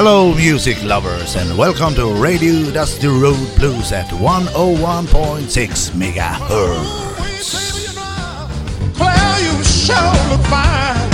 Hello, music lovers, and welcome to Radio Dusty Road Blues at 101.6 megahertz. Claire, you sure look fine.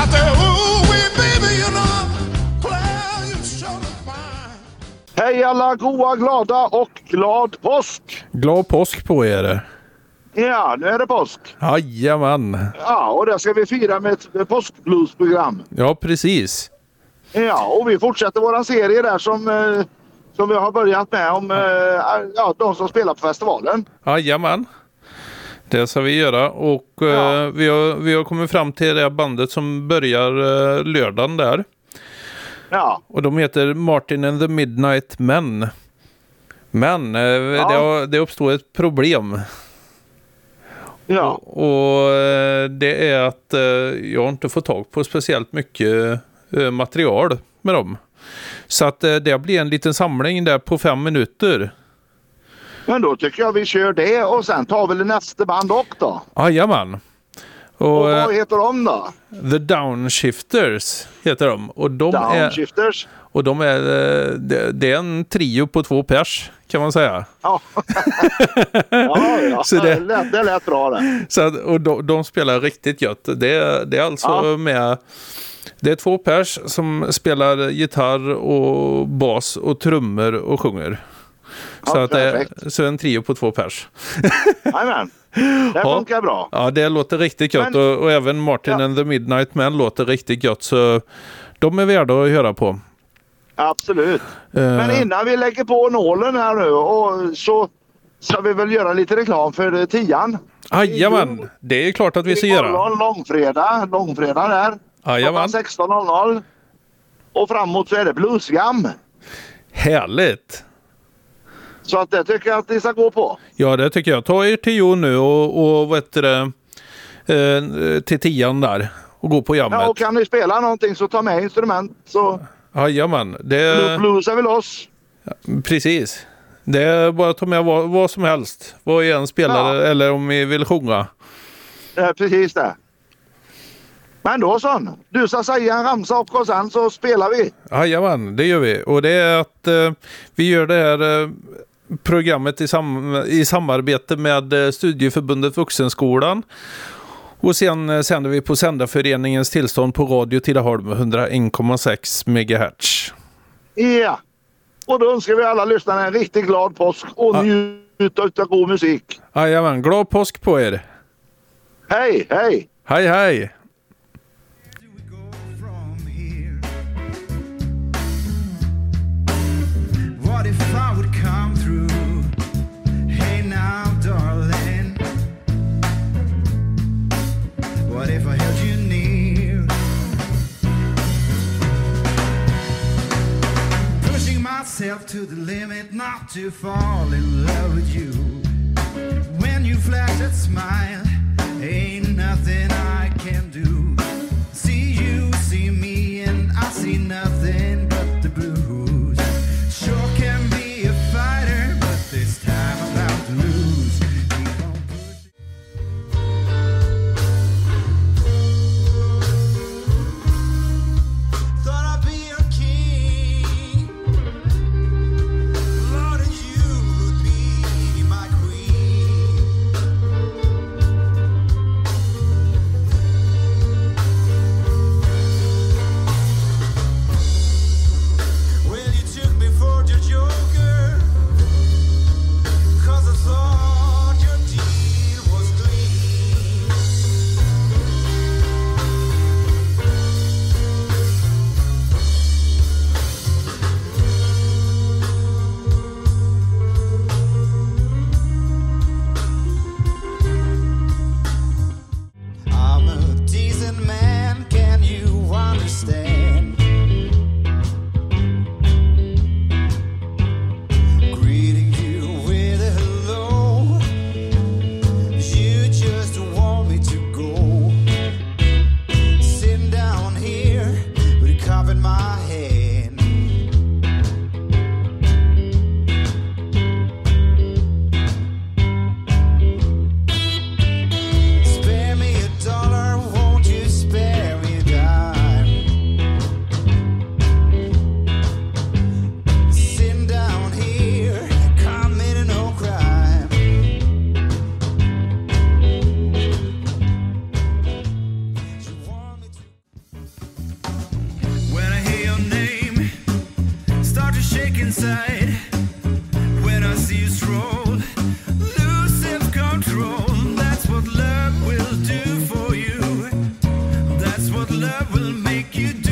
I said, ooh, wee, baby, you know, Claire, you sure look fine. Hej alla goa, glada och glad påsk! Glad påsk på er. Ja, nu är det påsk. Jajamän. Ja, och det ska vi fira med ett påskbluesprogram. Ja, precis. Ja, och vi fortsätter våran serie där som, eh, som vi har börjat med om eh, ja, de som spelar på festivalen. Jajamän. Det ska vi göra och eh, Ja. vi, har, vi har kommit fram till det bandet som börjar eh, lördagen där. Ja, Och de heter Martin and the Midnight Men. Men eh, det, har, det uppstod ett problem. Ja, Och eh, det är att eh, jag har inte fått tag på speciellt mycket eh, material med dem. Så att det blir en liten samling där på fem minuter. men då tycker jag vi kör det och sen tar vi nästa band också då. Jajamän. Och Och eh, vad heter de då? The Downshifters heter de. Och de är, Downshifters? och de är, eh, det, det är en trio på två pers kan man säga. Ja, ja, ja. Så det- det... Lät, det lät bra det. Så att, och de, de spelar riktigt gött. Det, är- det är alltså Ja. med det är två pers som spelar gitarr och bas och trummor och sjunger. Så, att det, perfekt. så en trio på två pers. Jajamän, det funkar bra. Ja, det låter riktigt gött Men- och, och även Martin Ja. and the Midnight Man låter riktigt gött. Så de är värda att höra på. Absolut. Eh, Men innan vi lägger på nålen här nu och så ska vi väl göra lite reklam för eh, tian. Jajamän, det är klart att vi ska göra. Imorgon långfredag, långfredag där. Jajamän, Klockan 16.00. Och framåt så är det bluesjam. härligt. Så att det tycker jag att ni ska gå på. Ja, det tycker jag. Ta er till Jo nu och, och vad heter det, eh, till tian där och gå på Ja, och jammet. kan ni spela någonting så ta med instrument så Jajamän, det blues är vi loss. precis. Det är bara att ta med vad, vad som helst. Vad vi än spelar Ja. eller om vi vill sjunga. Det är precis det. Men då så. Du ska säga en ramsa också och sen så spelar vi. Jajamän, det gör vi. Och det är att eh, vi gör det här eh, programmet i, sam i samarbete med eh, Studieförbundet Vuxenskolan. Och sen eh, sänder vi på Sändarföreningens tillstånd på Radio Tidaholm 101,6 MHz. Ja. Och då önskar vi alla lyssnare en riktigt glad påsk och Ja. njut av god musik. Jajamän, glad påsk på er! Hej, hej! Hej hej! Myself to the limit not to fall in love with you. When you flash that smile, ain't nothing I can do. See you, see me, and I see nothing make you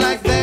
Like that.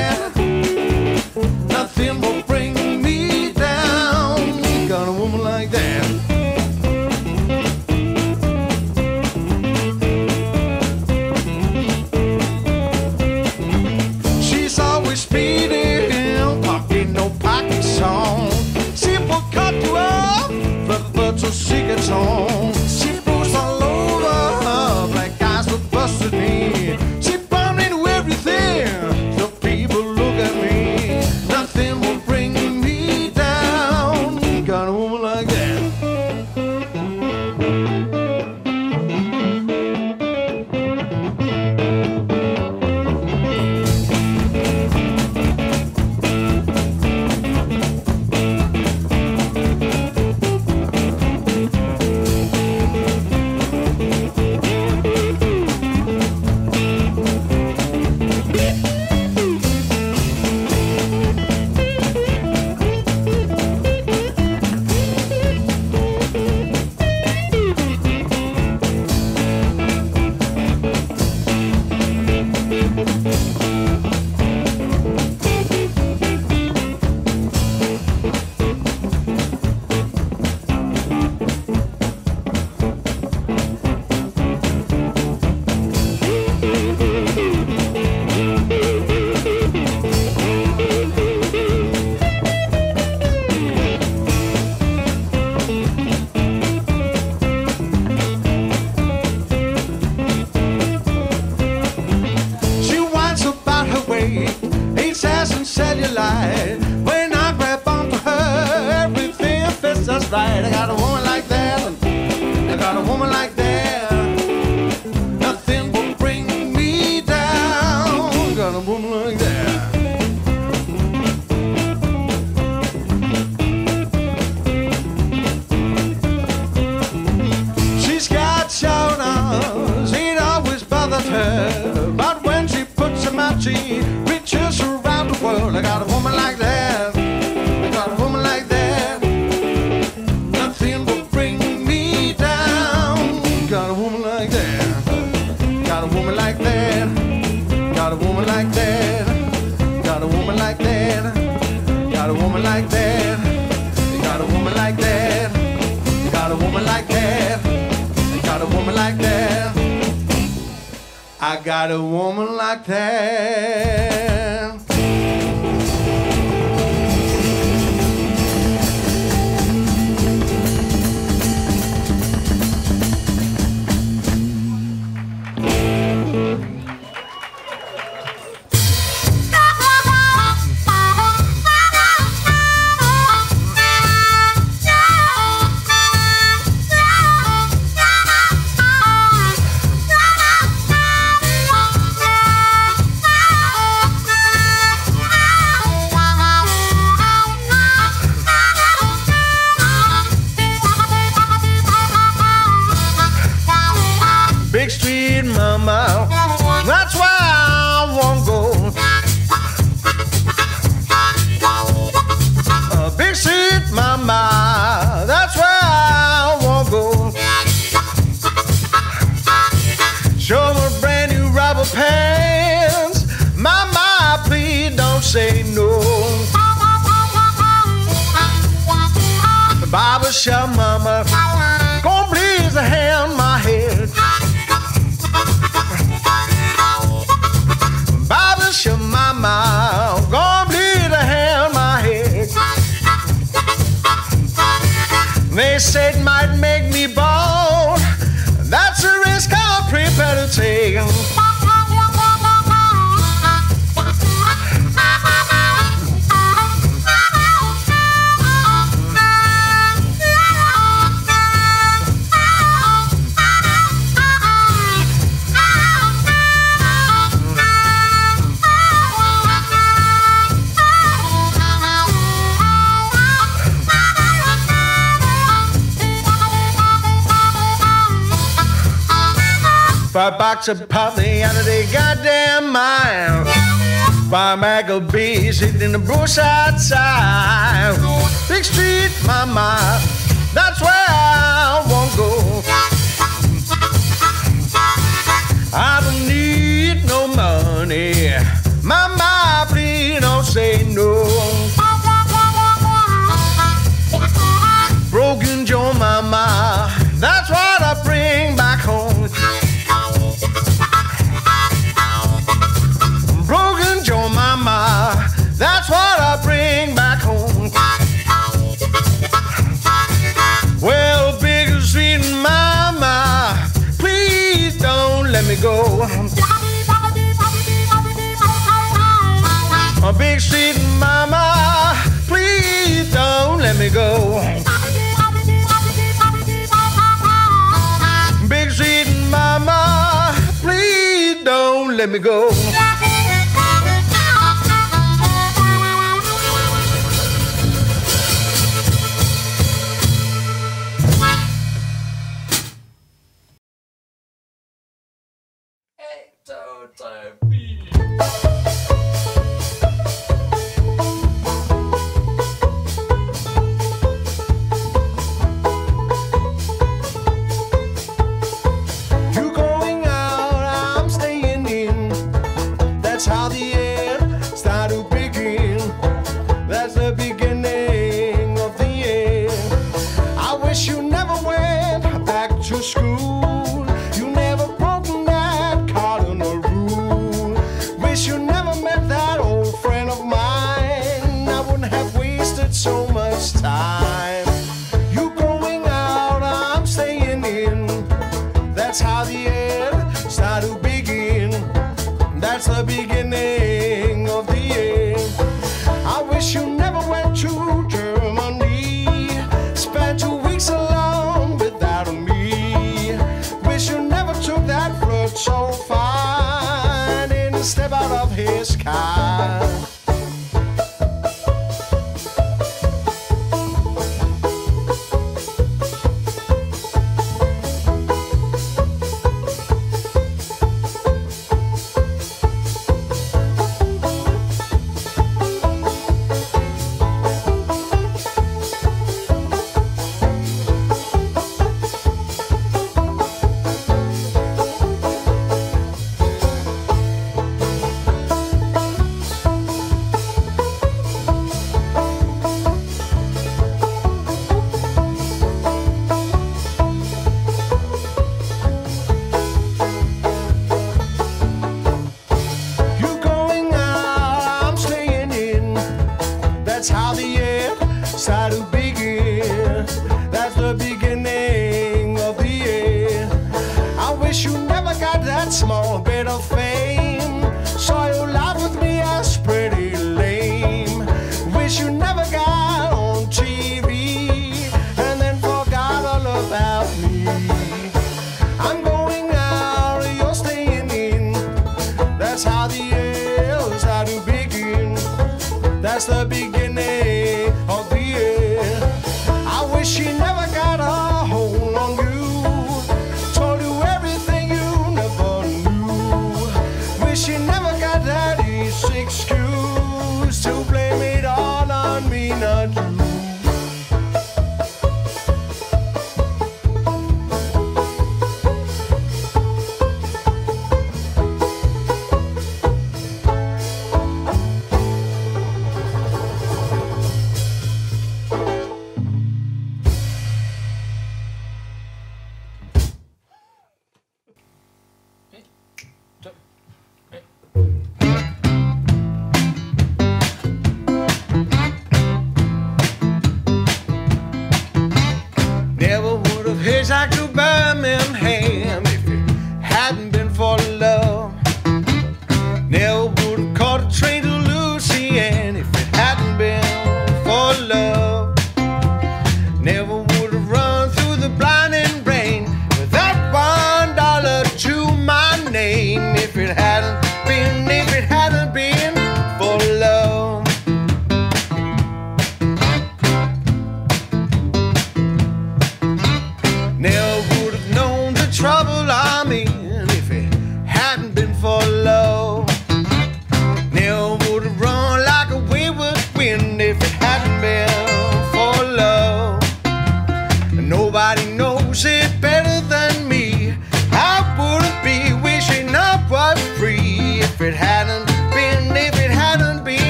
mama. A box of pop, the goddamn mile. Buy a of sitting in the bush outside. Big street, my mind. let me go.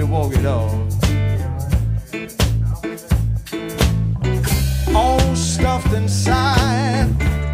Baby, walk it off. All stuffed inside.